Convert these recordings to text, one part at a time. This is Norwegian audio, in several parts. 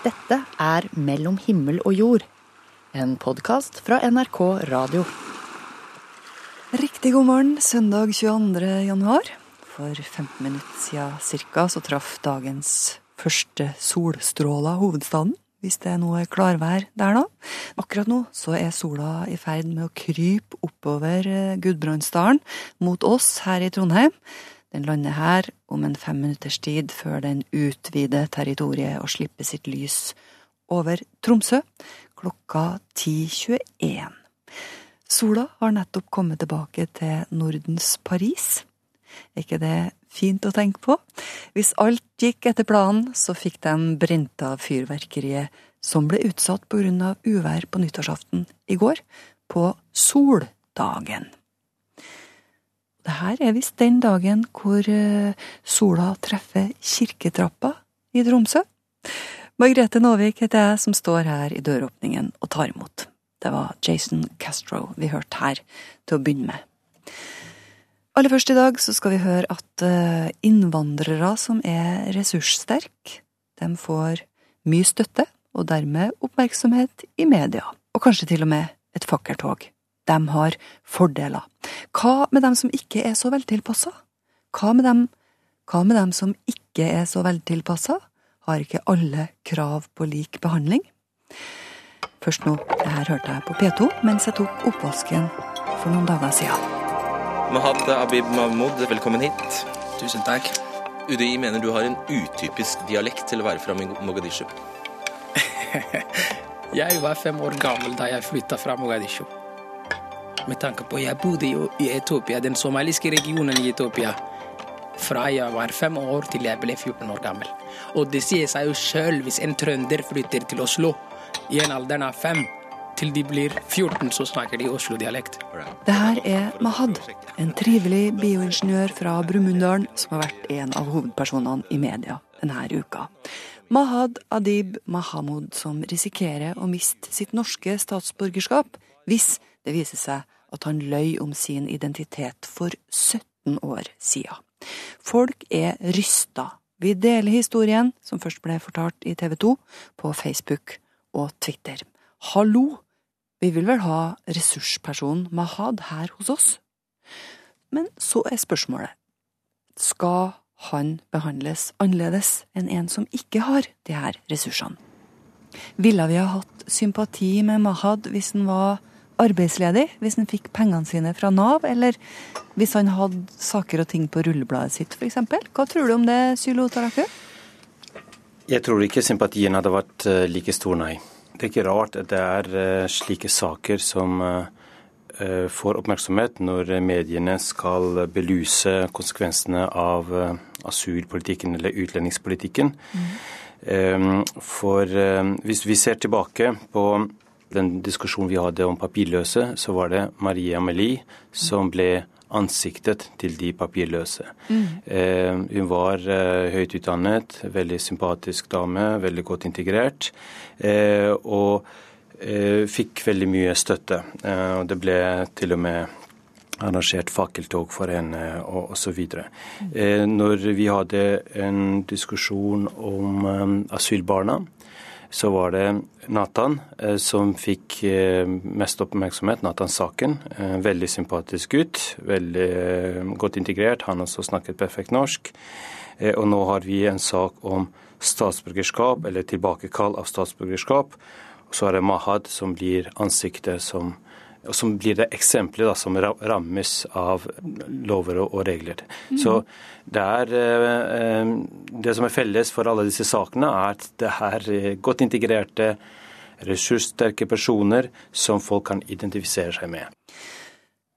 Dette er Mellom himmel og jord, en podkast fra NRK Radio. Riktig god morgen, søndag 22. januar. For 15 minutter siden cirka så traff dagens første solstråler hovedstaden. Hvis det er noe klarvær der nå. Akkurat nå så er sola i ferd med å krype oppover eh, Gudbrandsdalen mot oss her i Trondheim. Den lander her om en fem minutters tid før den utvider territoriet og slipper sitt lys over Tromsø klokka 10.21. Sola har nettopp kommet tilbake til Nordens Paris. Er ikke det fint å tenke på? Hvis alt gikk etter planen, så fikk de brent av fyrverkeriet som ble utsatt på grunn av uvær på nyttårsaften i går, på soldagen. Det her er visst den dagen hvor eh, sola treffer kirketrappa i Tromsø. Margrethe Nåvik heter jeg, som står her i døråpningen og tar imot. Det var Jason Castro vi hørte her til å begynne med. Aller først i dag så skal vi høre at eh, innvandrere som er ressurssterke, de får mye støtte og dermed oppmerksomhet i media, og kanskje til og med et fakkeltog de har fordeler. Hva med dem som ikke er så veltilpassa? Hva med dem, hva med dem som ikke er så veltilpassa? Har ikke alle krav på lik behandling? Først nå, det her hørte jeg på P2 mens jeg tok oppvasken for noen dager siden. Mahad Abib Mahmoud, velkommen hit. Tusen takk. UDI mener du har en utypisk dialekt til å være fra Mogadishu. jeg var fem år gammel da jeg flytta fra Mogadishu med tanke på jeg bodde jo i Etiopia, den somaliske regionen i Etiopia, fra jeg var fem år til jeg ble 14 år gammel. Og det sier seg jo sjøl hvis en trønder flytter til Oslo i en alder av fem til de blir 14, så snakker de Oslo-dialekt. Det her er Mahad, en trivelig bioingeniør fra Brumunddal som har vært en av hovedpersonene i media denne uka. Mahad Adib Mahamud som risikerer å miste sitt norske statsborgerskap hvis det viser seg at han løy om sin identitet for 17 år siden. Folk er rysta. Vi deler historien, som først ble fortalt i TV 2, på Facebook og Twitter. Hallo! Vi vil vel ha ressurspersonen Mahad her hos oss? Men så er spørsmålet, skal han behandles annerledes enn en som ikke har de her ressursene? Ville vi ha hatt sympati med Mahad hvis han var arbeidsledig, hvis han fikk pengene sine fra Nav, eller hvis han hadde saker og ting på rullebladet sitt, f.eks. Hva tror du om det, Sylo Taraku? Jeg tror ikke sympatien hadde vært eh, like stor, nei. Det er ikke rart at det er eh, slike saker som eh, får oppmerksomhet når mediene skal beluse konsekvensene av asylpolitikken eller utlendingspolitikken. Mm. For hvis vi ser tilbake på den diskusjonen vi hadde om papirløse, så var det Marie Amelie som ble ansiktet til de papirløse. Mm. Eh, hun var eh, høyt utdannet, veldig sympatisk dame, veldig godt integrert. Eh, og eh, fikk veldig mye støtte. Eh, og det ble til og med arrangert fakkeltog for henne og osv. Eh, når vi hadde en diskusjon om um, asylbarna, så var det Nathan eh, som fikk eh, mest oppmerksomhet. Nathan Saken. Eh, veldig sympatisk gutt. Veldig godt integrert. Han også snakket perfekt norsk. Og nå har vi en sak om statsborgerskap, eller tilbakekall av statsborgerskap. Og så er det Mahad som blir ansiktet som som blir det eksempelet da, som rammes av lover og, regler. Mm. Så det er Det som er felles for alle disse sakene, er at det er eh, godt integrerte, ressurssterke personer som folk kan identifisere seg med.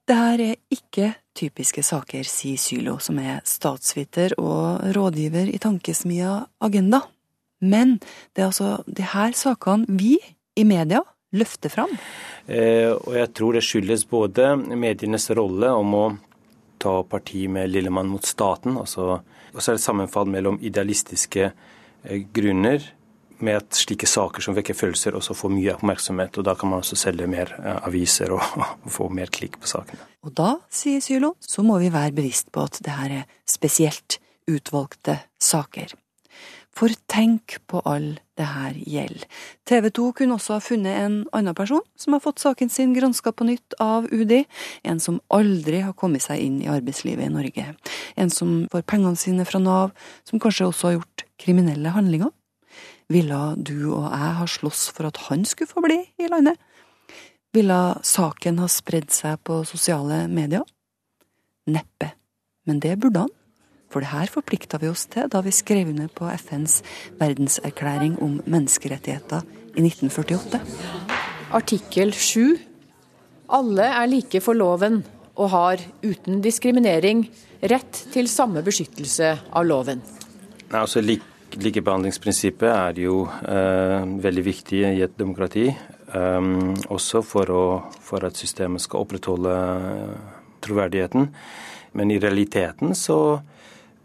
Det her er ikke typiske saker, sier Sylo, som er statsviter og rådgiver i tankesmia Agenda. Men det er altså de her sakene vi i media løfter fram. Eh, og jeg tror det skyldes både medienes rolle om å ta parti med lillemann mot staten, altså, og så er det sammenfall mellom idealistiske eh, grunner med at slike saker som vekker følelser, også får mye oppmerksomhet. og Da kan man også selge mer eh, aviser og, få mer klikk på sakene. Og da, sier Sylo, så må vi være bevisst på at det her er spesielt utvalgte saker. For tenk på all det her gjelder. TV 2 kunne også ha funnet en annen person som har fått saken sin granska på nytt av UDI, en som aldri har kommet seg inn i arbeidslivet i Norge, en som får pengene sine fra Nav, som kanskje også har gjort kriminelle handlinger. Ville du og jeg ha slåss for at han skulle få bli i landet? Ville saken ha spredd seg på sosiale medier? Neppe, men det burde han. For det her forplikta vi oss til da vi skrev under på FNs verdenserklæring om menneskerettigheter i 1948. Artikkel 7. Alle er like for loven og har uten diskriminering rett til samme beskyttelse av loven. Altså, Likebehandlingsprinsippet er jo eh, veldig viktig i et demokrati. Eh, også for, å, for, at systemet skal opprettholde troverdigheten. Men i realiteten så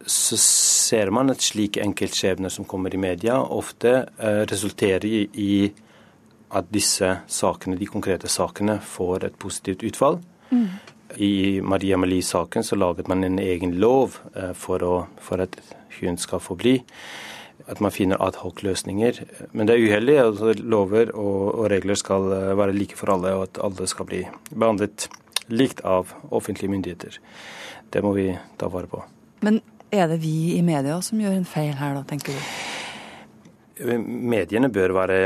så ser man at slike enkeltskjebner som kommer i media, ofte eh, resulterer i at disse sakene, de konkrete sakene får et positivt utfall. Mm. I Maria Amelie-saken så laget man en egen lov eh, for, å, for, at hun skal få bli. At man finner adhoc-løsninger. Men det er uheldig. Altså, lover og, og regler skal eh, være like for alle, og at alle skal bli behandlet likt av offentlige myndigheter. Det må vi ta vare på. Men er det vi i media som gjør en feil her, da, tenker du? Mediene bør være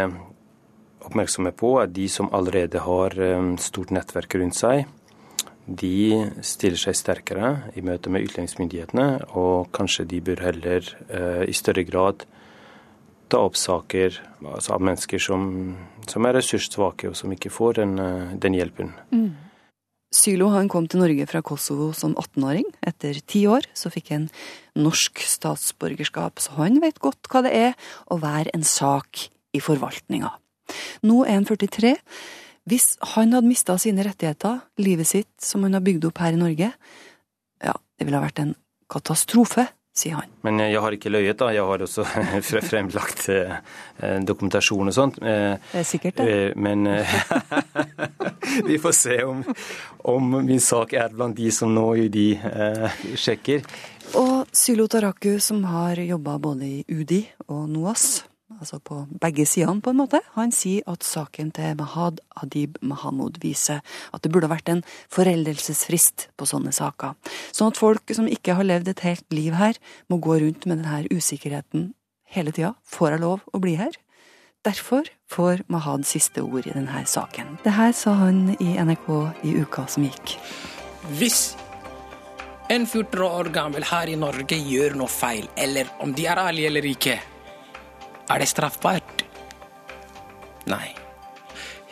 oppmerksomme på at de som allerede har um, stort nettverk rundt seg, de stiller seg sterkere i møte med utlendingsmyndighetene, og kanskje de bør heller eh, i større grad ta opp saker altså av mennesker som, som er ressurssvake og som ikke får den, uh, den hjelpen. Mm. Sylo han kom til Norge fra Kosovo som 18-åring. Etter ti år så fikk han norsk statsborgerskap, så han vet godt hva det er å være en sak i forvaltninga. Nå er han 43. Hvis han hadde mista sine rettigheter, livet sitt som han har bygd opp her i Norge, ja, det ville ha vært en katastrofe sier han. Men jeg har ikke løyet, da. Jeg har også fremlagt eh, dokumentasjon og sånt. Eh, det er sikkert det. Eh, men vi får se om, om, min sak er blant de som nå de sjekker. Og Sylo Taraku, som har jobba både i UDI og NOAS, altså på begge sidene, på en måte. Han sier at saken til Mahad Adib Mahamud viser at det burde vært en foreldelsesfrist på sånne saker. Sånn at folk som ikke har levd et helt liv her, må gå rundt med denne usikkerheten hele tida. Får jeg lov å bli her? Derfor får Mahad siste ord i denne saken. Det her sa han i NRK i uka som gikk. Hvis en 14 år gammel her i Norge gjør noe feil, eller om de er ærlige eller ikke er det straffbart? Nei.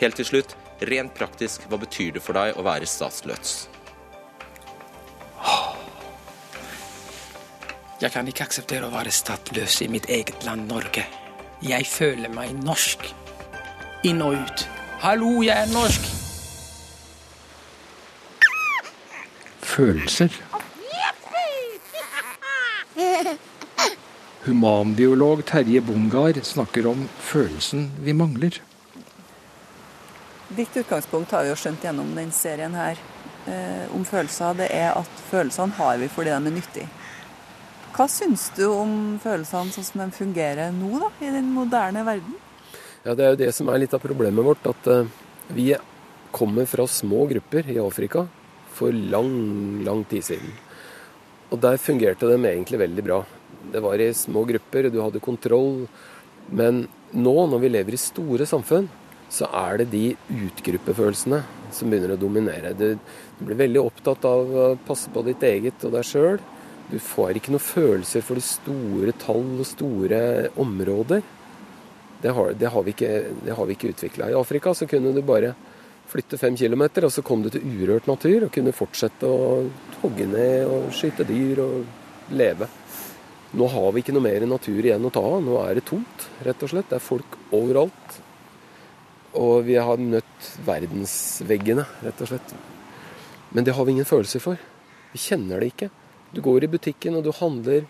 Helt til slutt, rent praktisk, hva betyr det for deg å være statsløs? Jeg kan ikke akseptere å være statsløs i mitt eget land, Norge. Jeg føler meg norsk. Inn og ut. Hallo, jeg er norsk! Følelser. Humanbiolog Terje Bongard snakker om følelsen vi mangler. Ditt utgangspunkt har vi jo skjønt gjennom den serien her eh, om følelser. Det er at følelsene har vi fordi de er nyttige. Hva syns du om følelsene sånn som de fungerer nå, da, i den moderne verden? Ja, Det er jo det som er litt av problemet vårt. At eh, vi kommer fra små grupper i Afrika for lang, lang tid siden. Og der fungerte de egentlig veldig bra. Det var i små grupper, du hadde kontroll. Men nå, når vi lever i store samfunn, så er det de utgruppefølelsene som begynner å dominere. Du, du blir veldig opptatt av å passe på ditt eget og deg sjøl. Du får ikke noen følelser for de store tall og store områder. Det har, det har vi ikke, det ikke utvikla. I Afrika så kunne du bare flytte fem kilometer, og så kom du til urørt natur og kunne fortsette å hogge ned og skyte dyr og leve. Nå har vi ikke noe mer natur igjen å ta av. Nå er det tomt, rett og slett. Det er folk overalt. Og vi har nødt verdensveggene, rett og slett. Men det har vi ingen følelser for. Vi kjenner det ikke. Du går i butikken og du handler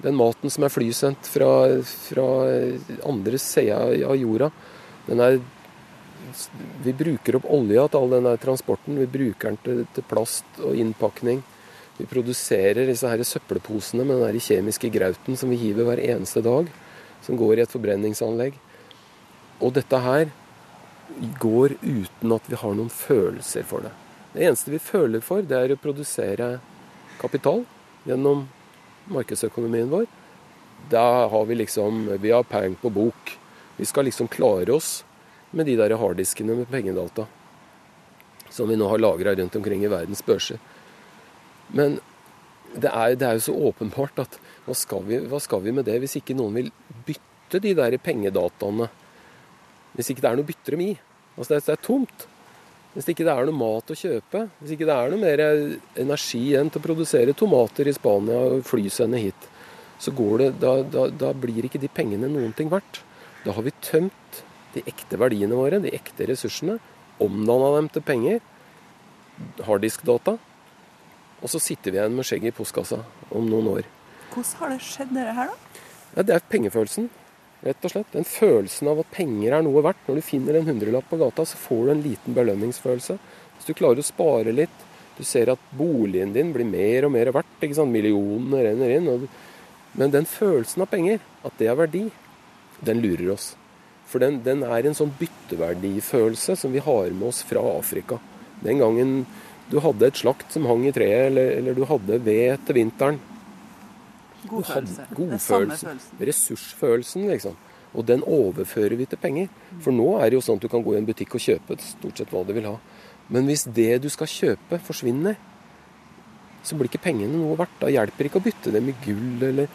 den maten som er flysendt fra, fra andre sida av jorda. Den er Vi bruker opp olja til all den transporten. Vi bruker den til, til plast og innpakning. Vi produserer disse her søppelposene med den kjemiske grauten som vi hiver hver eneste dag. som går i et forbrenningsanlegg. Og dette her går uten at vi har noen følelser for det. Det eneste vi føler for, det er å produsere kapital gjennom markedsøkonomien vår. Da har vi liksom Vi har peng på bok. Vi skal liksom klare oss med de der harddiskene med pengedata som vi nå har lagra rundt omkring i verdens børser. Men det er, det er, jo så åpenbart at hva skal, vi, hva skal, vi, med det hvis ikke noen vil bytte de der pengedataene? Hvis ikke det er noe å bytte dem i? Altså det, er tomt. Hvis ikke det er noe mat å kjøpe, hvis ikke det er noe mer energi igjen til å produsere tomater i Spania og flysende hit, så går det, da, da, da blir ikke de pengene noen ting verdt. Da har vi tømt de ekte verdiene våre, de ekte ressursene, omdanna dem til penger, harddiskdata, og så sitter vi igjen med skjegget i postkassa om noen år. Hvordan har det skjedd, dette her, da? Ja, det er pengefølelsen. Rett og slett. Den følelsen av at penger er noe verdt. Når du finner en hundrelapp på gata, så får du en liten belønningsfølelse. Hvis du klarer å spare litt, du ser at boligen din blir mer og mer verdt. ikke sant? Millionene renner inn. Men den følelsen av penger, at det er verdi, den lurer oss. For den, den er en sånn bytteverdifølelse som vi har med oss fra Afrika. Den gangen du hadde et slakt som hang i treet, eller, eller du hadde ved til vinteren, Godfølelse. Godfølelsen. Ressursfølelsen, liksom. Og den overfører vi til penger. For nå er det jo sånn at du kan gå i en butikk og kjøpe stort sett hva du vil ha. Men hvis det du skal kjøpe, forsvinner, så blir ikke pengene noe verdt. Da hjelper det ikke å bytte det med gull eller,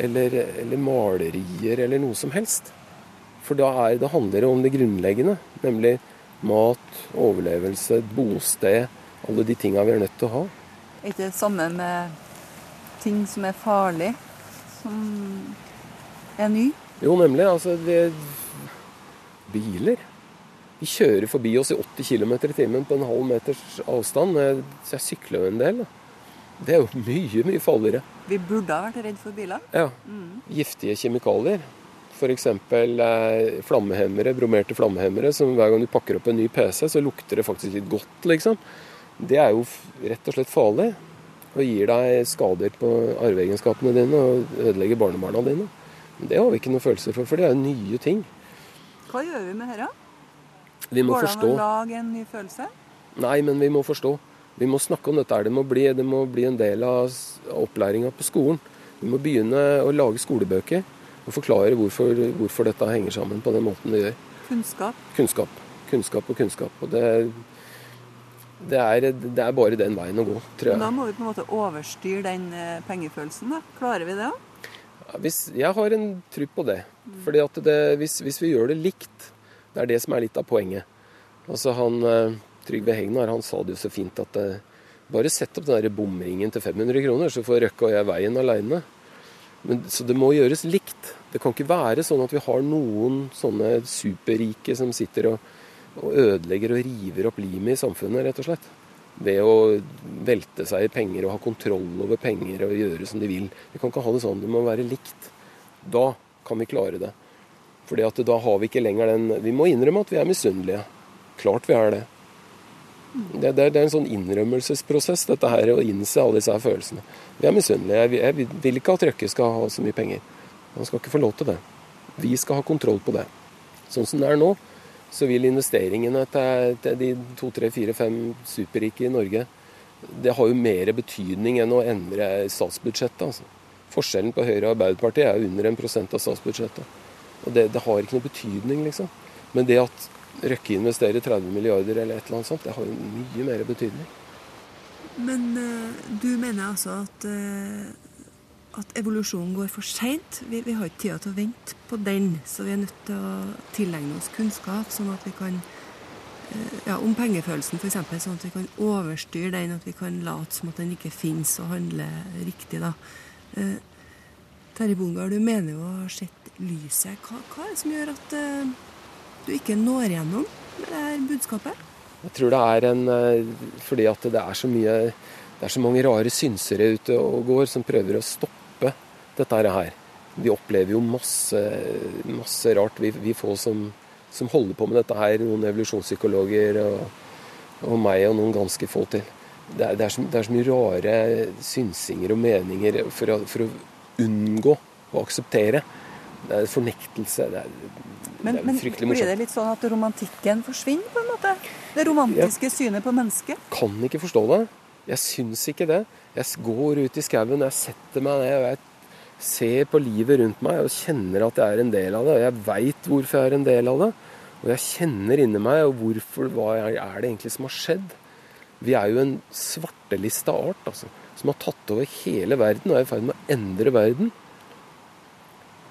eller, eller malerier eller noe som helst. For da, er, da handler det om det grunnleggende, nemlig mat, overlevelse, bosted, alle de tinga vi er nødt til å ha. Er ikke det samme med ting som er farlig, som er ny? Jo, nemlig. Altså, det Biler. Vi kjører forbi oss i 80 km i timen på en halv meters avstand. Så jeg sykler jo en del. Det er jo mye, mye farligere. Vi burde ha vært redd for biler? Ja. Mm. Giftige kjemikalier. F.eks. Eh, flammehemmere, bromerte flammehemmere, som hver gang du pakker opp en ny PC, så lukter det faktisk litt godt, liksom. Det er jo rett og slett farlig og gir deg skader på arveegenskapene dine og ødelegger barnebarna dine. Men det har vi ikke noe følelse for, for det er nye ting. Hva gjør vi med dette? Vi må Går det an å lage en ny følelse? Nei, men vi må forstå. Vi må snakke om dette. Det må bli, det må bli en del av opplæringa på skolen. Vi må begynne å lage skolebøker og forklare hvorfor, hvorfor dette henger sammen på den måten det gjør. Kunnskap? Kunnskap. Kunnskap og kunnskap. Og det, det er, det er, bare den veien å gå, tror jeg. Men da må vi på en måte overstyre den eh, pengefølelsen. da. Klarer vi det òg? Jeg har en tro på det. Fordi at det, hvis, hvis, vi gjør det likt, det er det som er litt av poenget. Altså han, eh, Trygve Hegnar han sa det jo så fint at det, eh, bare sett opp den der bomringen til 500 kroner, så får Røkke og jeg veien aleine. Så det må gjøres likt. Det kan ikke være sånn at vi har noen sånne superrike som sitter og og ødelegger og river opp limet i samfunnet, rett og slett. Ved å velte seg i penger og ha kontroll over penger og gjøre som de vil. Vi kan ikke ha det sånn. Det må være likt. Da kan vi klare det. Fordi da har vi ikke lenger den Vi må innrømme at vi er misunnelige. Klart vi er det. Det, det, det, er en sånn innrømmelsesprosess, dette her, å innse alle disse her følelsene. Vi er misunnelige. Jeg, jeg, vil ikke at Røkke skal ha så mye penger. Han skal ikke få lov til det. Vi skal ha kontroll på det. Sånn som det er nå, så vil investeringene til, til de to, tre, fire, fem superrike i Norge det har jo mer betydning enn å endre statsbudsjettet. Altså. Forskjellen på Høyre og Arbeiderpartiet er under en prosent av statsbudsjettet. Og det, det, har ikke noe betydning, liksom. Men det at Røkke investerer 30 milliarder eller et eller annet sånt, det har jo mye mer betydning. Men uh, du mener altså at uh at evolusjonen går for seint. Vi, vi, har ikke tida til å vente på den, så vi er nødt til å tilegne oss kunnskap sånn at vi kan eh, ja, om pengefølelsen f.eks., sånn at vi kan overstyre den, at vi kan late som at den ikke finnes, og handle riktig. da. Eh, Terje Bongard, du mener jo å ha sett lyset. Hva, hva, er det som gjør at eh, du ikke når gjennom med det her budskapet? Jeg tror det er en eh, fordi at det er så mye det er så mange rare synsere ute og går som prøver å stoppe dette her. Vi opplever jo masse, masse rart, vi, vi få som, som, holder på med dette her. Noen evolusjonspsykologer og, og meg og noen ganske få til. Det er, det, er så, det er, så, mye rare synsinger og meninger for å, for å unngå å akseptere Det er fornektelse. Det er, Men, det er men blir det litt sånn at romantikken forsvinner, på en måte? Det romantiske synet på mennesket? Kan ikke forstå det. Jeg syns ikke det. Jeg går ut i skauen, jeg setter meg ned og jeg ser på livet rundt meg og kjenner at jeg er en del av det. Og jeg veit hvorfor jeg er en del av det. Og jeg kjenner inni meg og hvorfor, hva er det egentlig som har skjedd. Vi er jo en svartelista art altså, som har tatt over hele verden og er i ferd med å endre verden.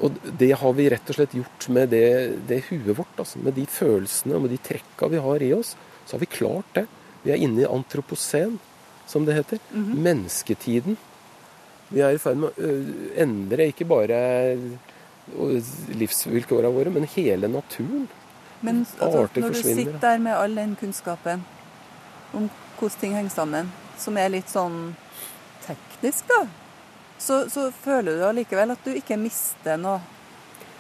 Og det har vi rett og slett gjort med det, det huet vårt. Altså, med de følelsene og med de trekka vi har i oss. Så har vi klart det. Vi er inne i antroposen, som det heter. Mennesketiden. Vi er i ferd med å endre ikke bare livsvilkårene våre, men hele naturen. Men altså, Arter når du sitter der med all den kunnskapen om hvordan ting henger sammen, som er litt sånn teknisk, da, så, så føler du allikevel at du ikke mister noe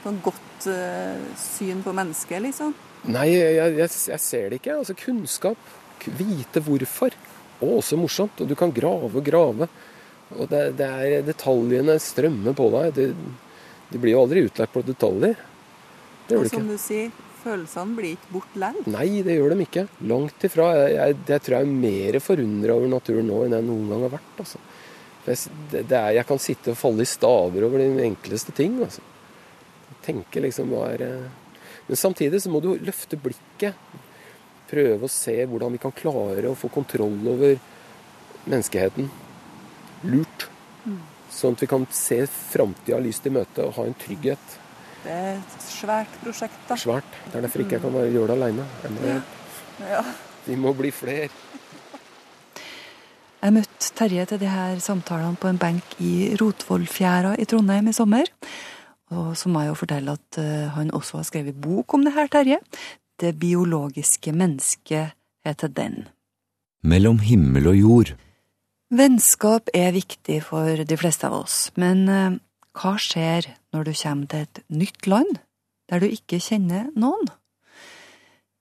sånn godt uh, syn på mennesket, liksom? Nei, jeg, jeg, jeg ser det ikke. Altså kunnskap. Vite hvorfor. og også morsomt. Og du kan grave og grave. Og det, det er detaljene strømmer på deg. Det, det blir jo aldri utlært på detaljer. Det gjør det ikke. som du sier, følelsene blir ikke borte likevel. Nei, det gjør de ikke. Langt ifra. Jeg, jeg, jeg tror jeg er mer forundra over naturen nå enn jeg noen gang har vært. Altså. Det, det er, jeg kan sitte og falle i staver over de enkleste ting. Altså. Tenke liksom hva er eh, Men samtidig så må du løfte blikket. Prøve å se hvordan vi kan klare å få kontroll over menneskeheten. Lurt. Sånn at vi kan se framtida lyst i møte og ha en trygghet. Det er et svært prosjekt, da. Svært. Det er derfor ikke jeg kan bare gjøre det aleine. Ja. Ja. Vi må bli flere. Jeg møtte Terje til de her samtalene på en benk i Rotvollfjæra i Trondheim i sommer. Og så må jeg jo fortelle at eh, han også har skrevet bok om det her, Terje. Det biologiske mennesket heter den. Mellom himmel og jord. Vennskap er viktig for de fleste av oss, men eh, hva skjer når du kommer til et nytt land, der du ikke kjenner noen?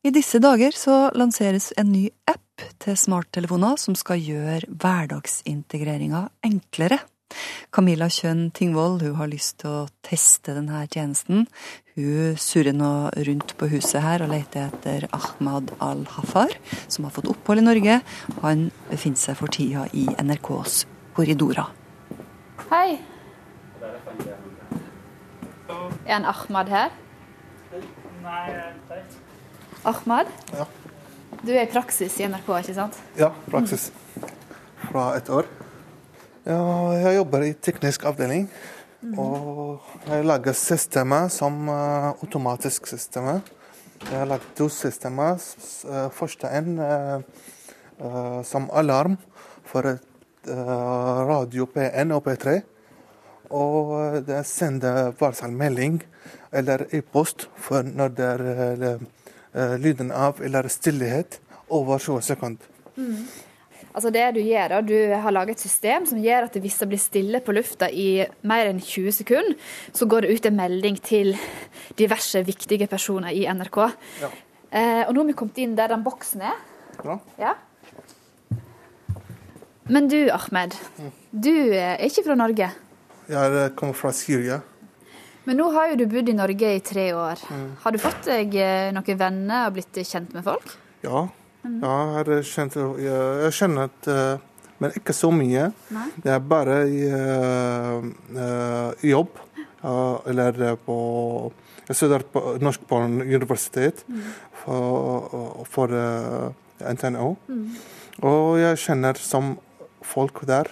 I disse dager så lanseres en ny app til smarttelefoner som skal gjøre hverdagsintegreringa enklere. Camilla Kjønn Tingvoll har lyst til å teste denne tjenesten. Hun surrer nå rundt på huset her og leter etter Ahmad al-Hafar, som har fått opphold i Norge. Han befinner seg for tida i NRKs korridorer. Hei. Er en Ahmad her? Nei, Ahmad? Ja. Du er i praksis i NRK, ikke sant? Ja, praksis. Fra et år. Ja, jeg jobber i teknisk avdeling. Og jeg lager systemer som uh, automatisk systemer. Jeg har lagd to systemer. Uh, første en uh, som alarm for uh, radio P1 og P3. Og det sender varselmelding eller e-post for når det er lyden av eller stillhet over 20 sekunder. Altså det Du gjør da, du har laget et system som gjør at hvis det blir stille på lufta i mer enn 20 sekunder, så går det ut en melding til diverse viktige personer i NRK. Ja. Eh, og nå har vi kommet inn der den boksen er. Ja. Ja. Men du, Ahmed. Du er ikke fra Norge. Jeg er- kommer fra Syria. Men nå har jo du bodd i Norge i tre år. Har du fått deg eh, noen venner og blitt kjent med folk? Ja, ja jeg, har kjent, jeg, at eh, Men ikke så mye. Nei. Det er bare i, eh, jobb. Uh, eller på Jeg studerer på norsk på universitet universitet for, for uh, NTNO. Og jeg kjenner som folk der.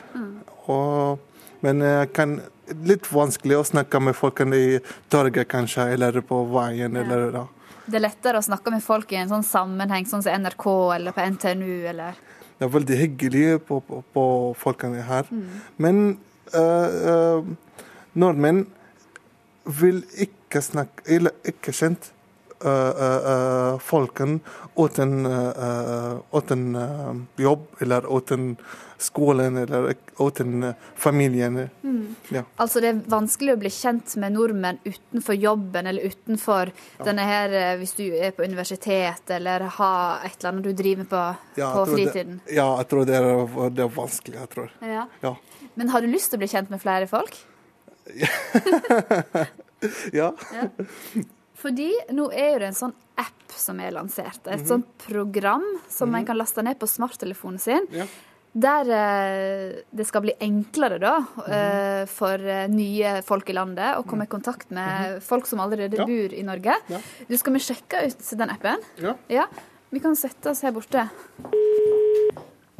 Og, men jeg kan litt vanskelig å snakke med folkene i torget, kanskje, eller på veien. eller da. Det er lettere å snakke med folk i en sånn sammenheng, sånn som NRK eller på NTNU eller Det er veldig hyggelig på, på, på folkene her. Men uh, uh, nordmenn vil ikke snakke Eller ikke kjent øh, uten, øh, øh, uten øh, jobb eller uten skolen eller uten familien. Ja. Altså det er vanskelig å bli kjent med nordmenn utenfor jobben eller utenfor denne her eh, hvis du er på universitet eller har et eller annet du driver på Ja, på fritiden. Det, ja, jeg tror det er, det er vanskelig. jeg tror. Ja. Ja. Men har du lyst til å bli kjent med flere folk? Ja. Fordi nå er jo det en sånn app som er lansert. Et Mhm. sånt program som man kan laste ned på smarttelefonen sin. Ja. Der eh, det skal bli enklere da, Mhm. eh, for eh, nye folk i landet å komme i kontakt med folk som allerede Mhm. Ja. bor i Norge. Ja. Du Skal vi sjekke ut den appen? Ja. Ja, Vi kan sette oss her borte.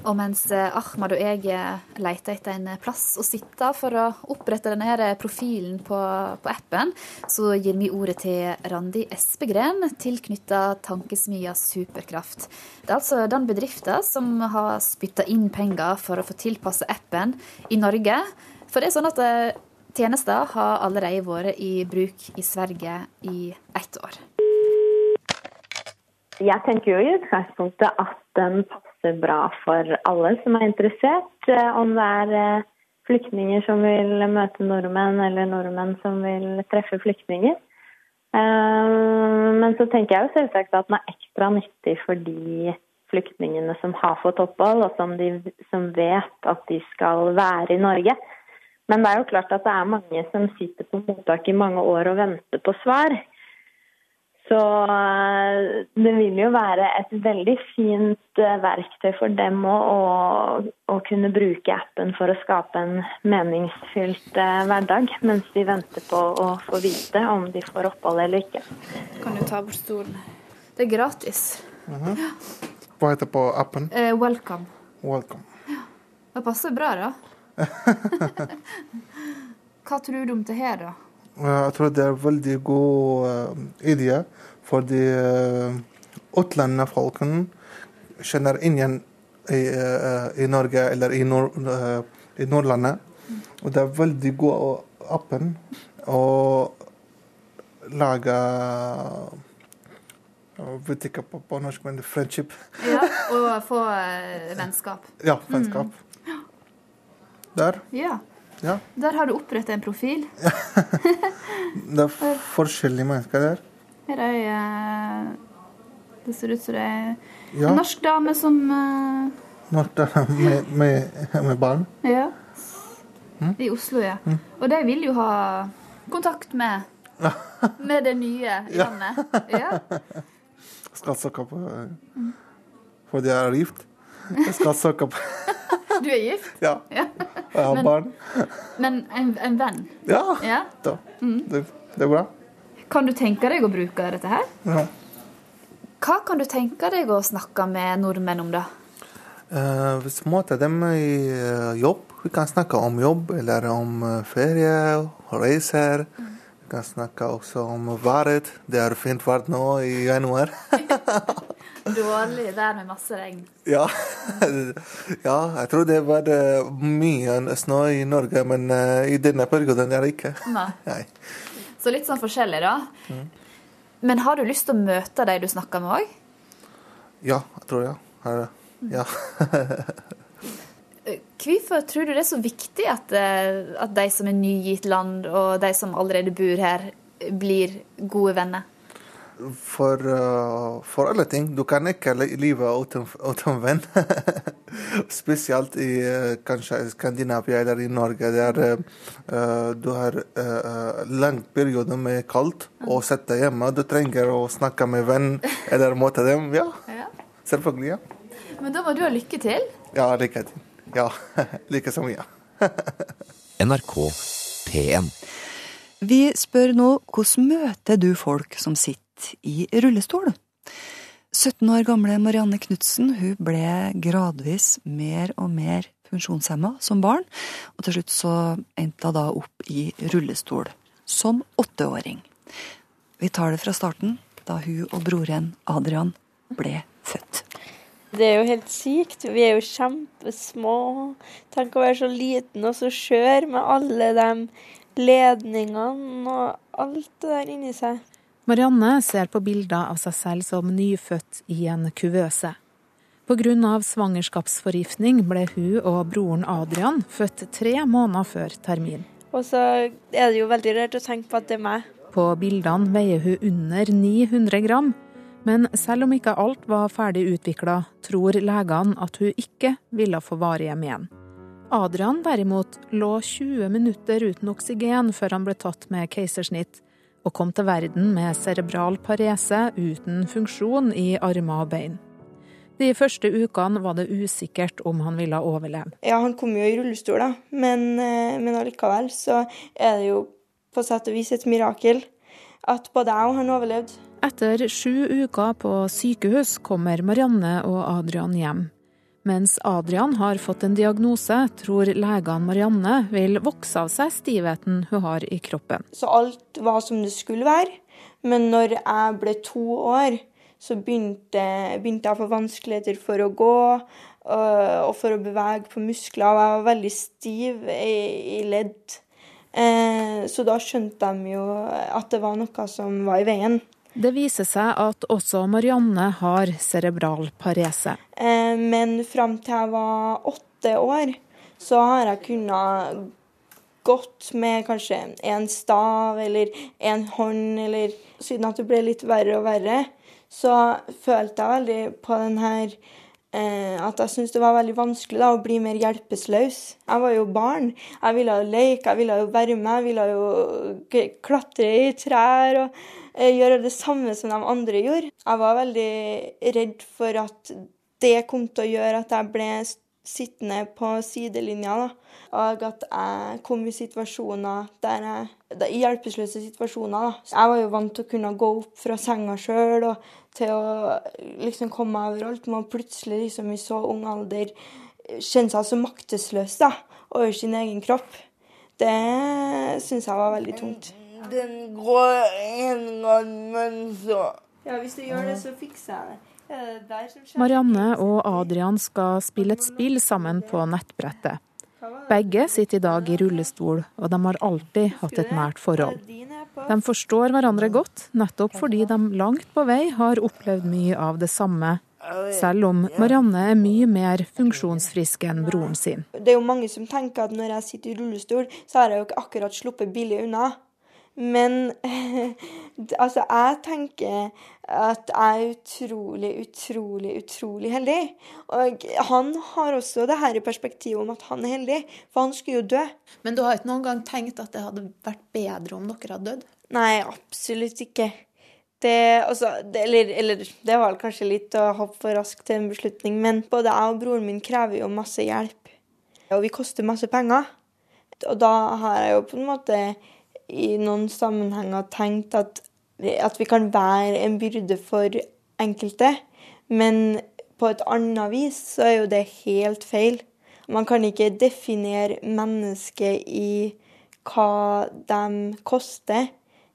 Og mens eh, Ahmad og jeg eh, leter etter en plass å sitte for å opprette denne her profilen på, på appen, så gir vi ordet til Randi Espegren, tilknytta tankesmia Superkraft. Det er altså den bedriften som har spytta inn penger for å få tilpasse appen i Norge. For det er sånn at eh, tjenester har allerede vært i bruk i Sverige i ett år. Jeg tenker jo i utgangspunktet at den passer bra for alle som er interessert. eh, Om det er eh, flyktninger som vil møte nordmenn, eller nordmenn som vil treffe flyktninger. Eh, Men så tenker jeg jo selvsagt at den er ekstra nyttig for de flyktningene som har fått opphold, og som, de, som vet at de skal være i Norge. Men det er jo klart at det er mange som sitter på mottak i mange år og venter på svar. Så eh, det vil jo være et veldig fint eh, verktøy for dem å, å, å kunne bruke appen for å skape en meningsfylt eh, hverdag, mens de venter på å få vite om de får opphold eller ikke. Kan du ta bort stolen? Det er gratis. Mhm. Hva heter på appen? Eh, welcome. Welcome. Det passer bra, da. Hva tror du om det her, da? Jeg tror det er veldig god eh, idé, fordi uh, utlendingfolkene kjenner ingen i, eh, i Norge eller i, nord, eh, i Nordlandet. Og det er veldig god appen å lage Jeg vet ikke på, på norsk, men friendship. Ja, Og få eh, vennskap. Ja, vennskap. Der. Ja. Ja. Der har du opprettet en profil. Det er forskjellige mennesker der. Her er ei eh, Det ser ut som det er Ja. en norsk dame som uh... Norsk med, med, med barn. Ja. Mm. I Oslo, ja. Og de vil jo ha kontakt med med det nye Ja. landet. Ja. skal søke på For de er gift. Skal søke på Du er gift? Ja. Ja. Og jeg har Men- barn. Men en, en venn? Ja. Ja. Da. Mm. Det, det er bra. Kan du tenke deg å bruke dette her? Ja. Hva kan du tenke deg å snakke med nordmenn om, da? Uh, hvis vi møter dem i uh, jobb, vi kan snakke om jobb eller om eh, ferie reiser. Vi kan snakke også om været. Det er fint vær nå i januar. Dårlig vær med masse regn. ja. ja, jeg tror det var eh, mye snø i Norge, men eh, i denne perioden er det ikke. Nei. Nei. Så litt sånn forskjellig, da. Mm. Men har du lyst til å møte de du snakker med òg? Ja, jeg tror jeg. Har- Ja. Hvorfor tror du det er så viktig at, eh, at de som er nygitt land, og de som allerede bor her, blir gode venner? For, uh, for alle ting. Du kan ikke leve uten, uten venn. Spesielt i uh, kanskje Skandinavia eller i Norge, der uh, du har uh, lang periode med kaldt og sitter hjemme. Du trenger å snakke med venn eller møte dem. Ja, Ja. selvfølgelig. Ja, Men da må du ha lykke til. ja lykke til. Ja, like som ja. NRK P1. Vi spør nå hvordan møter du folk som sitter i rullestol? 17 år gamle Marianne Knutsen ble gradvis mer og mer funksjonshemma som barn, og til slutt så endte hun da opp i rullestol som åtteåring. Vi tar det fra starten, da hun og broren Adrian ble født. Det er jo helt sykt. Vi er jo kjempesmå. Tenk å være så liten og så skjør med alle de ledningene og alt det der inni seg. Marianne ser på bilder av seg selv som nyfødt i en kuvøse. Av svangerskapsforgiftning ble hun og broren Adrian født tre måneder før termin. Og så er det jo veldig rart å tenke på at det er meg. På bildene veier hun under 900 gram, men selv om ikke alt var ferdig utvikla, tror legene at hun ikke ville få varige men. Adrian derimot lå 20 minutter uten oksygen før han ble tatt med keisersnitt, og kom til verden med cerebral parese uten funksjon i armer og bein. De første ukene var det usikkert om han ville overleve. Ja, han kom jo i rullestol, da, men, eh, men allikevel så er det jo på sett og vis et mirakel at både jeg og han overlevde. Etter sju uker på sykehus kommer Marianne og Adrian hjem. Mens Adrian har fått en diagnose, tror legene Marianne vil vokse av seg stivheten hun har i kroppen. Så alt var som det skulle være. Men når jeg ble to år, så begynte, begynte jeg å få vanskeligheter for å gå øh, og for å bevege på muskler. Jeg var veldig stiv i, i ledd. Eh, så da skjønte de jo at det var noe som var i veien. Det viser seg at også Marianne har cerebral parese. Eh, men fram til jeg var åtte år, så har jeg kunnet gått med kanskje en stav eller en hånd, eller siden at det ble litt verre og verre, så følte jeg veldig på den her eh, at jeg syntes det var veldig vanskelig da, å bli mer hjelpeløs. Jeg var jo barn. Jeg ville jo leke, jeg ville jo være med, jeg ville jo klatre i trær. og gjøre det samme som de andre gjorde. Jeg var veldig redd for at det kom til å gjøre at jeg ble sittende på sidelinja. Da. Og at jeg kom i situasjoner der jeg da, Hjelpeløse situasjoner. Da. Jeg var jo vant til å kunne gå opp fra senga sjøl og til å liksom komme meg overalt. Men plutselig liksom i så ung alder kjenne seg så maktesløs da, over sin egen kropp. Det syns jeg var veldig tungt den går en gang, men så Ja, hvis du gjør det, så fikser jeg det. Marianne og Adrian skal spille et spill sammen på nettbrettet. Begge sitter i dag i rullestol, og de har alltid hatt et nært forhold. De forstår hverandre godt, nettopp fordi de langt på vei har opplevd mye av det samme, selv om Marianne er mye mer funksjonsfrisk enn broren sin. Det er jo mange som tenker at når jeg sitter i rullestol, så har jeg jo ikke akkurat sluppet billig unna. Men altså, jeg tenker at jeg er utrolig, utrolig, utrolig heldig. Og han har også det her i perspektivet om at han er heldig, for han skulle jo dø. Men du har ikke noen gang tenkt at det hadde vært bedre om dere hadde dødd? Nei, absolutt ikke. Det, altså, det, eller, eller, det var kanskje litt å hoppe for raskt til en beslutning, men både jeg og broren min krever jo masse hjelp. Og vi koster masse penger. Og da har jeg jo på en måte i noen sammenhenger tenkt at, at vi kan være en byrde for enkelte, men på et annet vis så er jo det helt feil. Man kan ikke definere mennesket i hva de koster,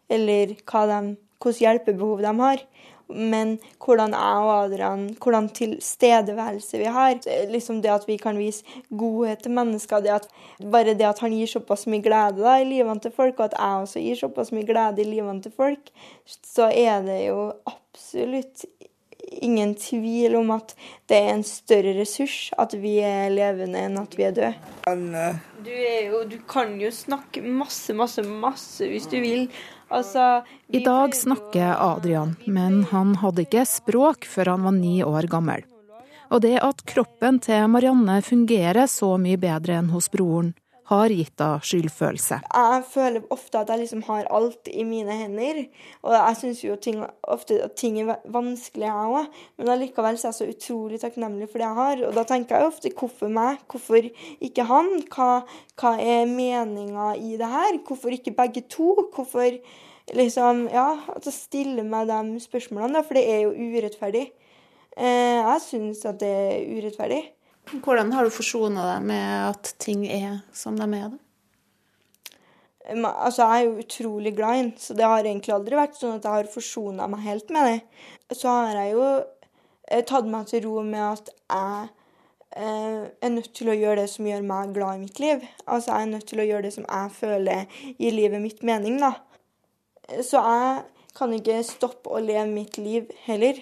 eller hva de, hvilke hjelpebehov de har men hvordan jeg og Adrian, hvordan tilstedeværelse vi har. Liksom det at vi kan vise godhet til mennesker. Det at, bare det at han gir såpass mye glede da, i livene til folk, og at jeg også gir såpass mye glede i livene til folk, så er det jo absolutt ingen tvil om at det er en større ressurs at vi er levende enn at vi er døde. Du, jo, du kan jo snakke masse, masse, masse hvis du vil. Altså, I dag snakker Adrian, men han hadde ikke språk før han var ni år gammel. Og det at kroppen til Marianne fungerer så mye bedre enn hos broren, har gitt henne skyldfølelse. Jeg føler ofte at jeg liksom har alt i mine hender. Og jeg syns jo ting, ofte at ting er vanskelig, jeg òg. Men allikevel er jeg så utrolig takknemlig for det jeg har. Og da tenker jeg ofte hvorfor meg? Hvorfor ikke han? Hva, hva er meninga i det her? Hvorfor ikke begge to? Hvorfor liksom Ja, at jeg stiller meg de spørsmålene, da, for det er jo urettferdig. Eh, jeg syns at det er urettferdig. Hvordan har du forsona deg med at ting er som de er? Altså, Jeg er jo utrolig glad i den, så det har egentlig aldri vært sånn at jeg har forsona meg helt med det. Så har jeg jo eh, tatt meg til ro med at jeg eh, er nødt til å gjøre det som gjør meg glad i mitt liv. Altså, jeg er nødt til å gjøre det som jeg føler gir livet mitt mening, da. Så jeg kan ikke stoppe å leve mitt liv heller.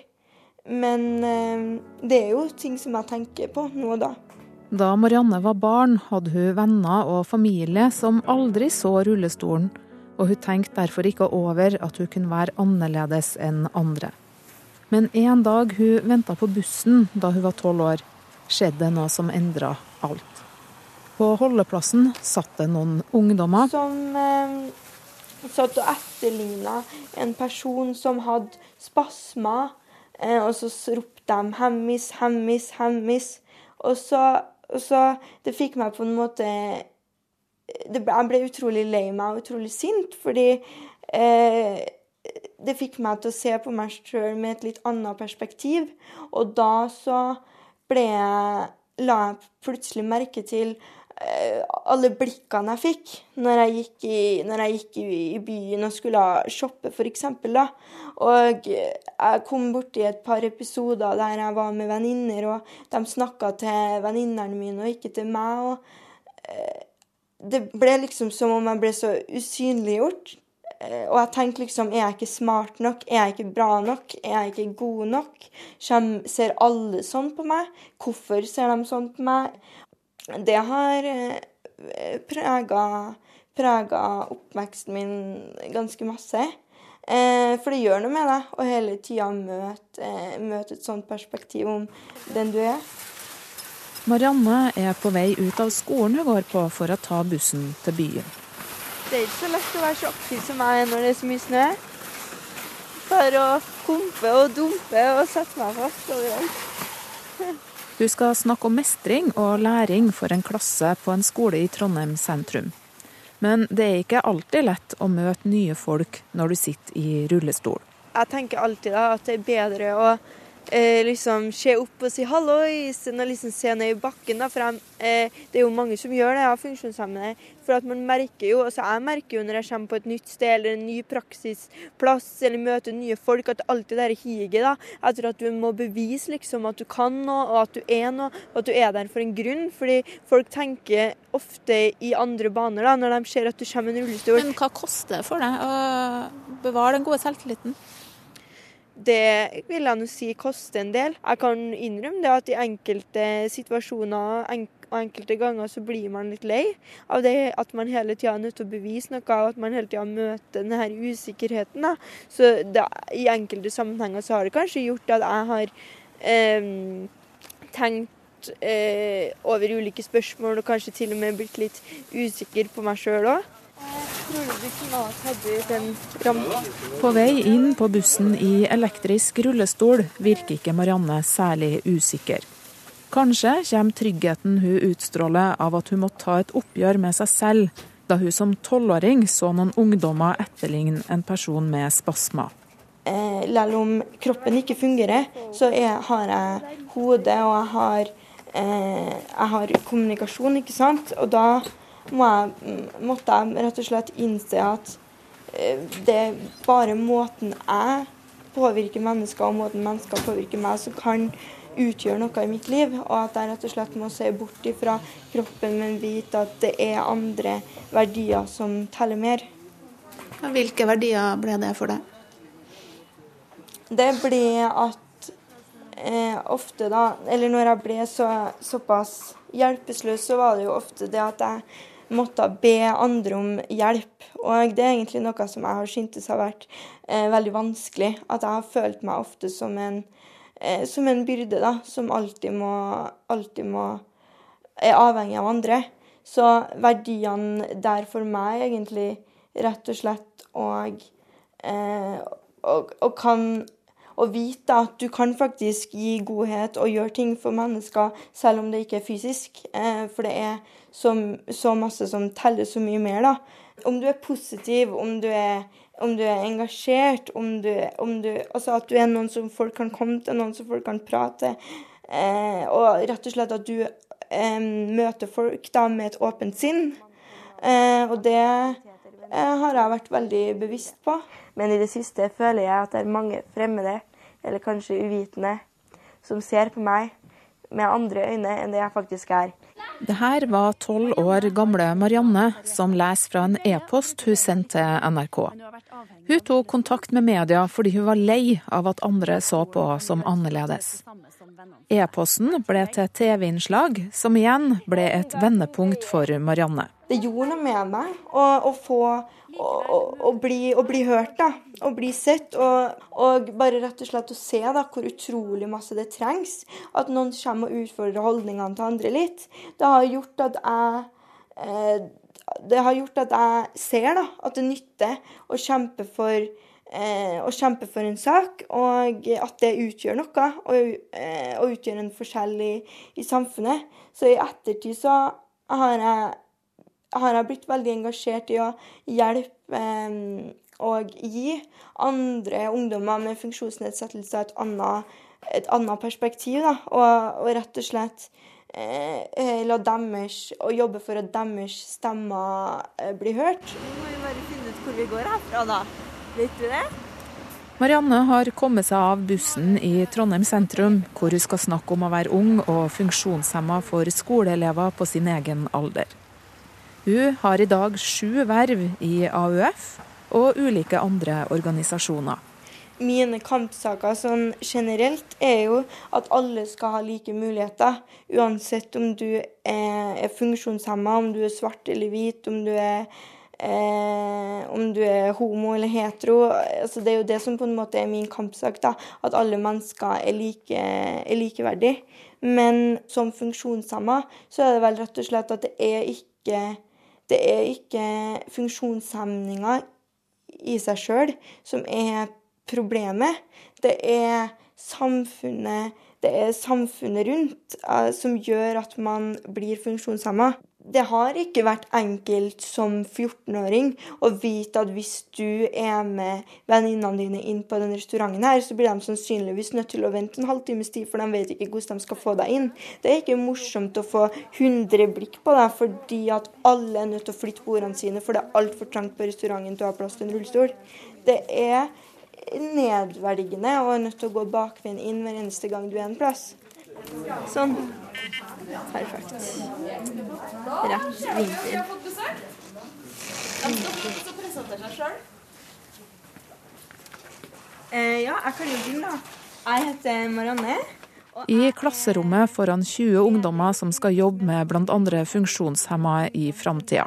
Men eh, det er jo ting som jeg tenker på nå og da. Da Marianne var barn, hadde hun venner og familie som aldri så rullestolen, og hun tenkte derfor ikke over at hun kunne være annerledes enn andre. Men en dag hun venta på bussen da hun var tolv år, skjedde det noe som endra alt. På holdeplassen satt det noen ungdommer. Som eh, satt og etterligna en person som hadde spasmer, og så ropte de 'hemmis, hemmis, hemmis'. Og så, og så Det fikk meg på en måte det, Jeg ble utrolig lei meg og utrolig sint, fordi eh, det fikk meg til å se på meg sjøl med et litt annet perspektiv. Og da så ble jeg La jeg plutselig merke til eh, alle blikkene jeg fikk når jeg gikk i, jeg gikk i, byen og skulle shoppe, f.eks. Og jeg kom borti et par episoder der jeg var med venninner, og de snakka til venninnene mine og ikke til meg. og eh, Det ble liksom som om jeg ble så usynliggjort. Eh, og jeg tenkte liksom Er jeg ikke smart nok? Er jeg ikke bra nok? Er jeg ikke god nok? Ser alle sånn på meg? Hvorfor ser de sånn på meg? Det har eh, prega oppveksten min ganske masse. Eh, for det gjør noe med deg å hele tida møte, møte et sånt perspektiv om den du er. Marianne er på vei ut av skolen hun går på for å ta bussen til byen. Det er ikke så lett å være så aktiv som jeg er når det er så mye snø. Bare å humpe og dumpe og sette meg fast overalt. Hun skal snakke om mestring og læring for en klasse på en skole i Trondheim sentrum. Men det er ikke alltid lett å møte nye folk når du sitter i rullestol. Jeg tenker alltid at det er bedre å eh, liksom se opp og si hallois, og liksom se ned i bakken. Da, for jeg, eh, det er jo mange som gjør det av funksjonshemmede. For at man merker jo, altså jeg merker jo når jeg kommer på et nytt sted eller en ny praksisplass eller møter nye folk, at alt det er higet da, etter at du må bevise liksom at du kan noe, og at du er noe, og at du er der for en grunn. Fordi folk tenker ofte i andre baner da, når de ser at du kommer med en rullestol. Men hva koster det for deg å bevare den gode selvtilliten? Det vil jeg nå si koster en del. Jeg kan innrømme det at i enkelte situasjoner og enkelte ganger så blir man litt lei av det at man hele tida er nødt til å bevise noe, og at man hele tida møter denne usikkerheten. Da. Så det, i enkelte sammenhenger så har det kanskje gjort at jeg har eh, tenkt over ulike spørsmål og kanskje til og med blitt litt usikker på meg sjøl òg. På vei inn på bussen i elektrisk rullestol virker ikke Marianne særlig usikker. Kanskje kommer tryggheten hun utstråler av at hun må ta et oppgjør med seg selv, da hun som tolvåring så noen ungdommer etterligne en person med spasmer. Eh, selv om kroppen ikke fungerer, så jeg, har jeg hodet og jeg har, eh, jeg har kommunikasjon, ikke sant. Og da må jeg, måtte jeg rett og slett innse at eh, det er bare måten jeg påvirker mennesker, og måten mennesker påvirker meg, som kan utgjøre noe i mitt liv. Og at jeg rett og slett må se bort ifra kroppen, men vite at det er andre verdier som teller mer. Hvilke verdier ble det for deg? Det ble at eh, ofte, da Eller når jeg ble så, såpass hjelpeløs, så var det jo ofte det at jeg måtte be andre om hjelp. Og det er egentlig noe som jeg har syntes har vært eh, veldig vanskelig. At jeg har følt meg ofte som en, eh, som en byrde, da, som alltid må, alltid må er avhengig av andre. Så verdiene der for meg egentlig rett og slett og, eh, og, og kan å vite at du kan faktisk gi godhet og gjøre ting for mennesker selv om det ikke er fysisk. Eh, for det er så, så, masse som teller så mye mer, da. Om du er positiv, om du er, om du er engasjert, om du, om du, Altså at du er noen som folk kan komme til, noen som folk kan prate eh, Og rett og slett at du eh, møter folk da med et åpent sinn. Eh, og det eh, har jeg vært veldig bevisst på. Men i det siste føler jeg at det er mange fremmede, eller kanskje uvitende, som ser på meg med andre øyne enn det jeg faktisk er. Det her var tolv år gamle Marianne som leser fra en e-post hun sendte til NRK. Hun tok kontakt med media fordi hun var lei av at andre så på som annerledes. E-posten ble til TV-innslag, som igjen ble et vendepunkt for Marianne. Det gjorde noe med meg å, å få å, bli, å, bli, hørt, da. Å bli sett. Og, og, bare rett og slett å se da, hvor utrolig masse det trengs. At noen kommer og utfordrer holdningene til andre litt. Det har gjort at jeg, eh, det har gjort at jeg ser da, at det nytter å kjempe for eh, å kjempe for en sak, og at det utgjør noe, og, eh, og utgjør en forskjell i, i, samfunnet. Så i ettertid så har jeg, har jeg blitt veldig engasjert i å hjelpe eh, og gi andre ungdommer med funksjonsnedsettelser et annet, et annet perspektiv, da, og, og rett og slett eh, la deres, og jobbe for at deres stemmer blir hørt. Vi må jo bare finne ut hvor vi går herfra, da. Vet du det? Marianne har kommet seg av bussen i Trondheim sentrum, hvor hun skal snakke om å være ung og funksjonshemma for skoleelever på sin egen alder. Hun har i dag sju verv i AUF og ulike andre organisasjoner. Mine kampsaker sånn generelt er jo at alle skal ha like muligheter. Uansett om du er, funksjonshemma, om du er svart eller hvit, om du er Eh, om du er homo eller hetero. Altså, det er jo det som på en måte er min kampsak. da, At alle mennesker er, like, er likeverdige. Men som funksjonshemma så er det vel rett og slett at det er ikke det er ikke funksjonshemninger i seg sjøl som er problemet. Det er samfunnet, det er samfunnet rundt eh, som gjør at man blir funksjonshemma det har ikke vært enkelt som 14-åring å vite at hvis du er med venninnene dine inn på den restauranten her, så blir de sannsynligvis nødt til å vente en halvtimes tid, for de vet ikke hvordan de skal få deg inn. Det er ikke morsomt å få 100 blikk på deg fordi at alle er nødt til å flytte bordene sine, for det er altfor trangt på restauranten til å ha plass til en rullestol. Det er nedverdigende og er nødt til å gå bakveien inn hver eneste gang du er en plass. Sånn. Perfekt. Rett vinter. Eh, ja, jeg kan jo begynne, da. Jeg heter Marianne. I klasserommet foran 20 ungdommer som skal jobbe med bl.a. funksjonshemmede i framtida.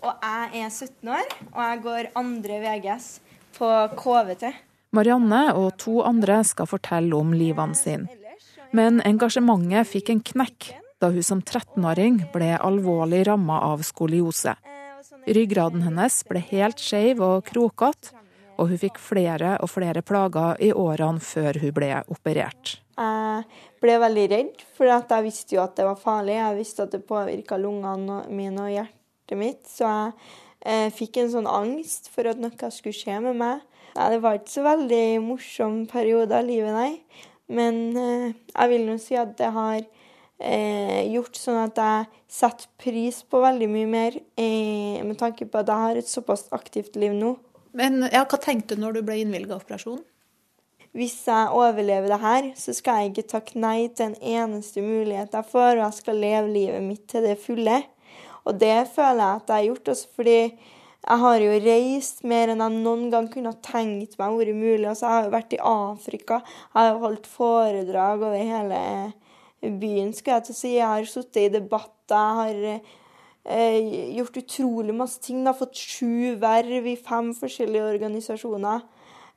Og jeg er 17 år, og jeg går andre VGS på KVT. Marianne og to andre skal fortelle om livene sine. Men engasjementet fikk en knekk da hun som 13-åring ble alvorlig ramma av skoliose. Ryggraden hennes ble helt skeiv og krokete, og hun fikk flere og flere plager i årene før hun ble operert. Jeg ble veldig redd, for jeg visste jo at det var farlig. Jeg visste at det påvirka lungene mine og hjertet mitt. Så jeg eh, fikk en sånn angst for at noe skulle skje med meg. Det var ikke så veldig morsom periode av livet, nei. Men eh, jeg vil nå si at det har eh, gjort sånn at jeg setter pris på veldig mye mer, eh, med tanke på at jeg har et såpass aktivt liv nå. Men ja, Hva tenkte du når du ble innvilga operasjonen? Hvis jeg overlever det her, så skal jeg ikke takke nei til en eneste mulighet jeg får, og jeg skal leve livet mitt til det fulle. Og det føler jeg at jeg har gjort, også fordi jeg har jo reist mer enn jeg noen gang kunne tenkt meg vært mulig. Altså, jeg har jo vært i Afrika, jeg har jo holdt foredrag over hele byen, skal jeg til å si. Jeg har sittet i debatter, jeg har eh, gjort utrolig masse ting. Har fått sju verv i fem forskjellige organisasjoner.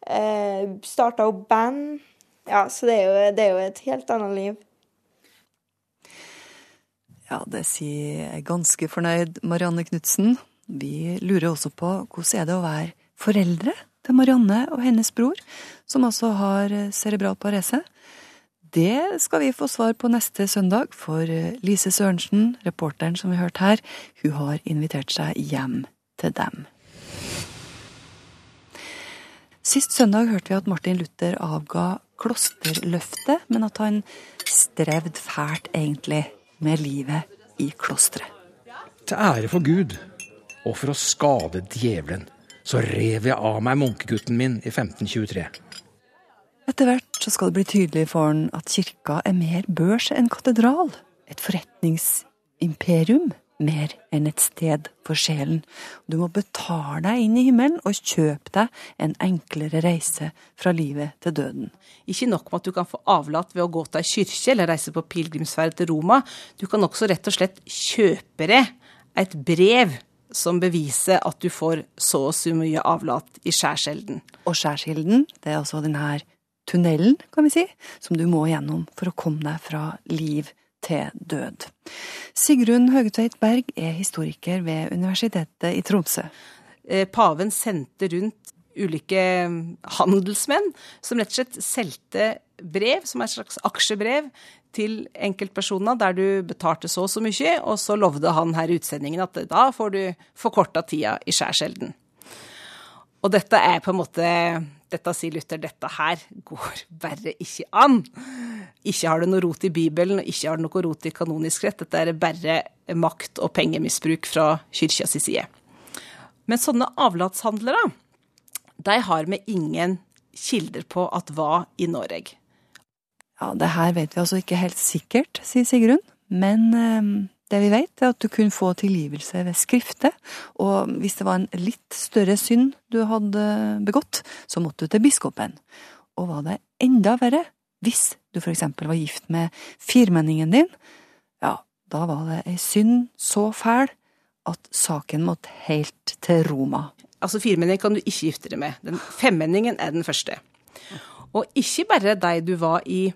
Eh, Starta opp band. Ja, så det er, jo, det er jo et helt annet liv. Ja, det sier jeg ganske fornøyd Marianne Knutsen. Vi lurer også på hvordan er det å være foreldre til Marianne og hennes bror, som altså har cerebral parese. Det skal vi få svar på neste søndag, for Lise Sørensen, reporteren som vi hørte her, hun har invitert seg hjem til dem. Sist søndag hørte vi at Martin Luther avga klosterløftet, men at han strevde fælt, egentlig, med livet i klosteret. Til ære for Gud og for å skade djevelen, så rev jeg av meg munkegutten min i 1523. Etter hvert så skal det bli tydelig for han at kirka er mer børs enn katedral. Et forretningsimperium mer enn et sted for sjelen. Du må betale deg inn i himmelen og kjøpe deg en enklere reise fra livet til døden. Ikke nok med at du kan få avlat ved å gå til ei kirke eller reise på pilegrimsferd til Roma, du kan også rett og slett kjøpe deg et brev som beviser at du får så og så mye avlat i skjærsilden. Og skjærsilden, det er altså denne tunnelen, kan vi si, som du må gjennom for å komme deg fra liv til død. Sigrun Høgetveit Berg er historiker ved Universitetet i Tromsø. Eh, paven sendte rundt ulike handelsmenn som rett og slett solgte brev, som er et slags aksjebrev, til enkeltpersoner der du betalte så og så mye, og så lovde han her i utsendingen at da får du forkorta tida i skjærselden. Og dette er på en måte Dette sier Luther, dette her går bare ikke an. Ikke har det noe rot i Bibelen, og ikke har det noe rot i kanonisk rett. Dette er bare makt- og pengemisbruk fra kyrkja si side. Men sånne avlatshandlere, de har vi ingen kilder på at var i Norge. Ja, det her vet vi altså ikke helt sikkert, sier Sigrun. Men eh, det vi vet, er at du kunne få tilgivelse ved skrifte. Og hvis det var en litt større synd du hadde begått, så måtte du til biskopen. Og var det enda verre hvis du for eksempel var gift med firmenningen din, ja, da var det ei synd så fæl at saken måtte helt til Roma. Altså Firmenning kan du ikke gifte deg med. Den Femmenningen er den første. Og ikke bare de du var i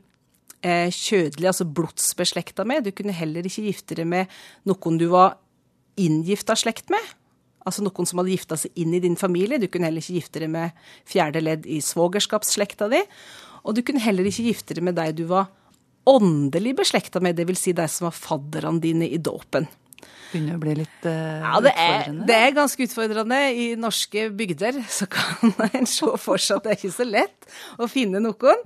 eh, kjødelig, altså blodsbeslekta med. Du kunne heller ikke gifte deg med noen du var inngifta slekt med. Altså noen som hadde gifta seg inn i din familie. Du kunne heller ikke gifte deg med fjerde ledd i svogerskapsslekta di. Og du kunne heller ikke gifte deg med de du var åndelig beslekta med, dvs. Si de som var fadderne dine i dåpen. Begynner å bli litt uh, ja, det er, utfordrende? Det er ganske utfordrende. I norske bygder så kan en se for seg at det er ikke så lett å finne noen.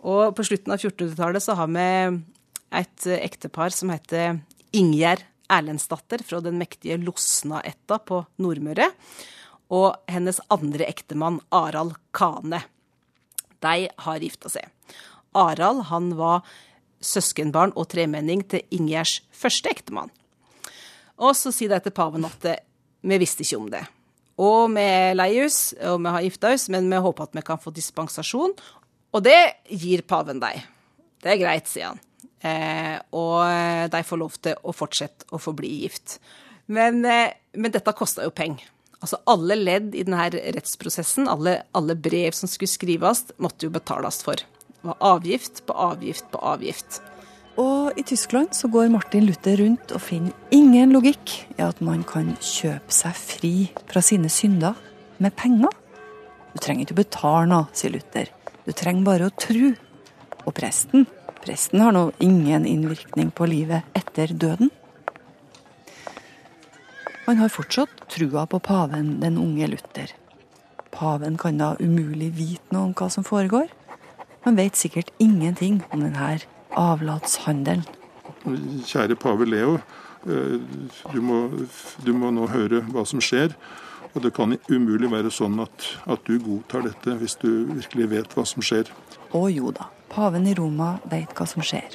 Og på slutten av 1400-tallet så har vi et ektepar som heter Ingjerd Erlendsdatter fra den mektige Losnaætta på Nordmøre. Og hennes andre ektemann Arald Kane. De har gifta seg. Arald han var søskenbarn og tremenning til Ingjerd's første ektemann. Og så sier de til paven at vi visste ikke om det. Og vi er lei oss, og vi har gifta oss, men vi håper at vi kan få dispensasjon. Og det gir paven deg. Det er greit, sier han. Eh, og de får lov til å fortsette å forbli gift. Men, eh, men dette kosta jo penger. Altså alle ledd i denne rettsprosessen, alle, alle, brev som skulle skrives, måtte jo betales for. Det var avgift på avgift på avgift. Og i Tyskland så går Martin Luther rundt og finner ingen logikk i at man kan kjøpe seg fri fra sine synder med penger. Du trenger ikke å betale noe, sier Luther. Du trenger bare å tro. Og presten, presten har nå ingen innvirkning på livet etter døden. Han har fortsatt trua på paven, den unge Luther. Paven kan da umulig vite noe om hva som foregår. Han vet sikkert ingenting om denne avlatshandelen. Kjære pave Leo, eh, du må, du må, nå høre hva som skjer. Og det kan umulig være sånn at, at du godtar dette, hvis du virkelig vet hva som skjer. Å jo da, paven i Roma vet hva som skjer.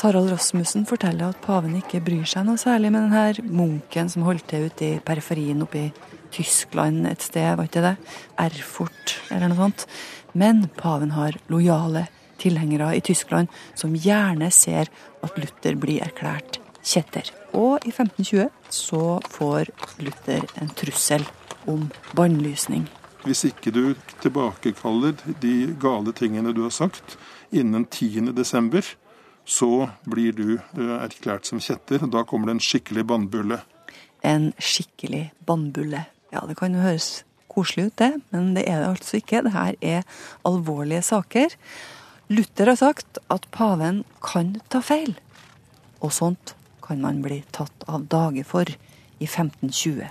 Tarald Rasmussen forteller at paven ikke bryr seg noe særlig med denne munken som holdt til ute i periferien oppe i Tyskland et sted, var ikke det? Erfurt eller noe sånt. Men paven har lojale tilhengere i Tyskland som gjerne ser at Luther blir erklært kjetter. Og i 1520 så får Luther en trussel om bannlysning. Hvis ikke du tilbakekaller de gale tingene du har sagt innen 10. desember, så blir du eh, erklært som kjetter. Da kommer det en skikkelig bannbulle. En skikkelig bannbulle. Ja, det kan jo høres koselig ut, det, men det er det altså ikke. Det her er alvorlige saker. Luther har sagt at paven kan ta feil, og sånt kan man bli tatt av dage for i 1520.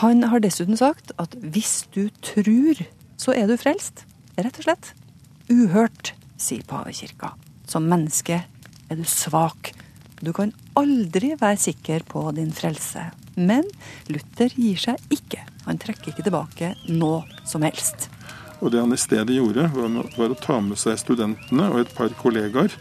Han har dessuten sagt at hvis du tror, så er du frelst. Rett og slett. Uhørt sier pavekirka. Som menneske er du svak. Du kan aldri være sikker på din frelse. Men Luther gir seg ikke. Han trekker ikke tilbake noe som helst. Og det han i stedet gjorde, var å ta med seg studentene og et par kollegaer.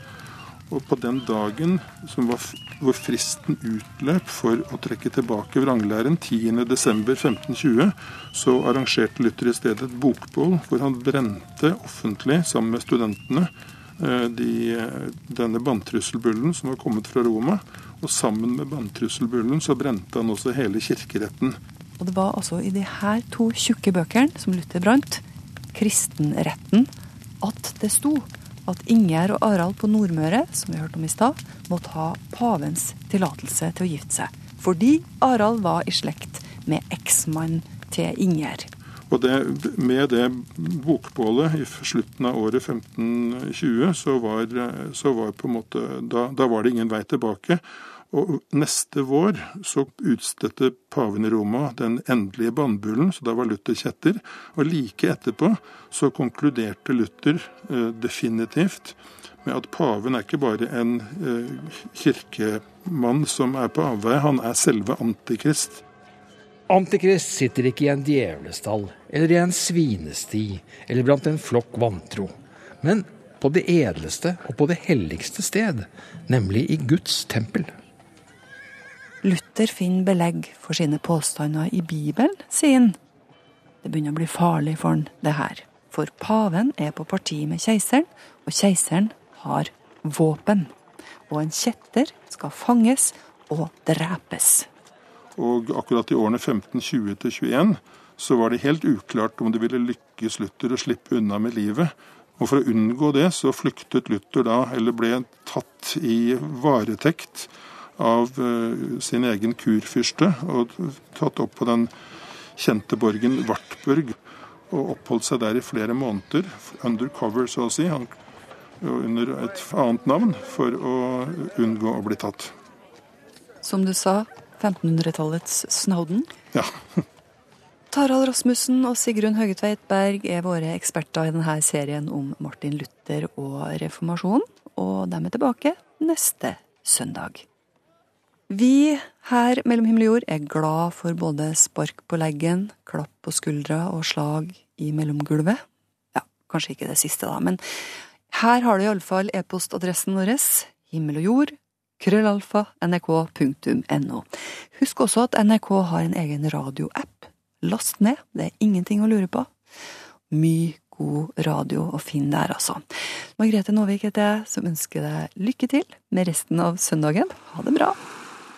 Og på den dagen var, hvor fristen utløp for å trekke tilbake vranglæren, 10.12.1520, så arrangerte Luther i stedet et bokbål hvor han brente offentlig sammen med studentene eh, de, denne banntrusselbullen som var kommet fra Roma. Og sammen med banntrusselbullen så brente han også hele kirkeretten. Og det var altså i de her to tjukke bøkene som Luther brant, kristenretten, at det sto at Ingjerd og Arald på Nordmøre, som vi hørte om i stad, måtte ha pavens tillatelse til å gifte seg. Fordi Arald var i slekt med eksmannen til Ingjerd. Og det, med det bokbålet i slutten av året 1520, så var, så var på en måte, da, da var det ingen vei tilbake. Og neste vår så utstedte paven i Roma den endelige bannbullen, så da var Luther kjetter. Og like etterpå så konkluderte Luther eh, definitivt med at paven er ikke bare en eh, kirkemann som er på avveie, han er selve antikrist. Antikrist sitter ikke i en djevlestall eller i en svinesti eller blant en flokk vantro, men på det edleste og på det helligste sted, nemlig i Guds tempel. Luther finner belegg for sine påstander i Bibelen, sier han. Det begynner å bli farlig for han, det her. For paven er på parti med keiseren, og keiseren har våpen. Og en kjetter skal fanges og drepes. Og akkurat i årene 1520 til 21 så var det helt uklart om det ville lykkes Luther å slippe unna med livet. Og for å unngå det så flyktet Luther da, eller ble tatt i varetekt av uh, sin egen kurfyrste og tatt opp på den kjente borgen Wartburg og oppholdt seg der i flere måneder, undercover så å si, han, under et annet navn, for å unngå å bli tatt. Som du sa, 1500-tallets Snowden. Ja. Tarald Rasmussen og Sigrun Høgetveit Berg er våre eksperter i denne serien om Martin Luther og reformasjonen, og de er tilbake neste søndag. Vi her mellom himmel og jord er glad for både spark på leggen, klapp på skuldra og slag i mellomgulvet. Ja, kanskje ikke det siste, da, men her har du iallfall e-postadressen vår, himmel og jord, krøllalfa, nrk.no. Husk også at NRK har en egen radioapp. Last ned, det er ingenting å lure på. Mye god radio å finne der, altså. Margrethe Nåvik heter jeg, som ønsker deg lykke til med resten av søndagen. Ha det bra!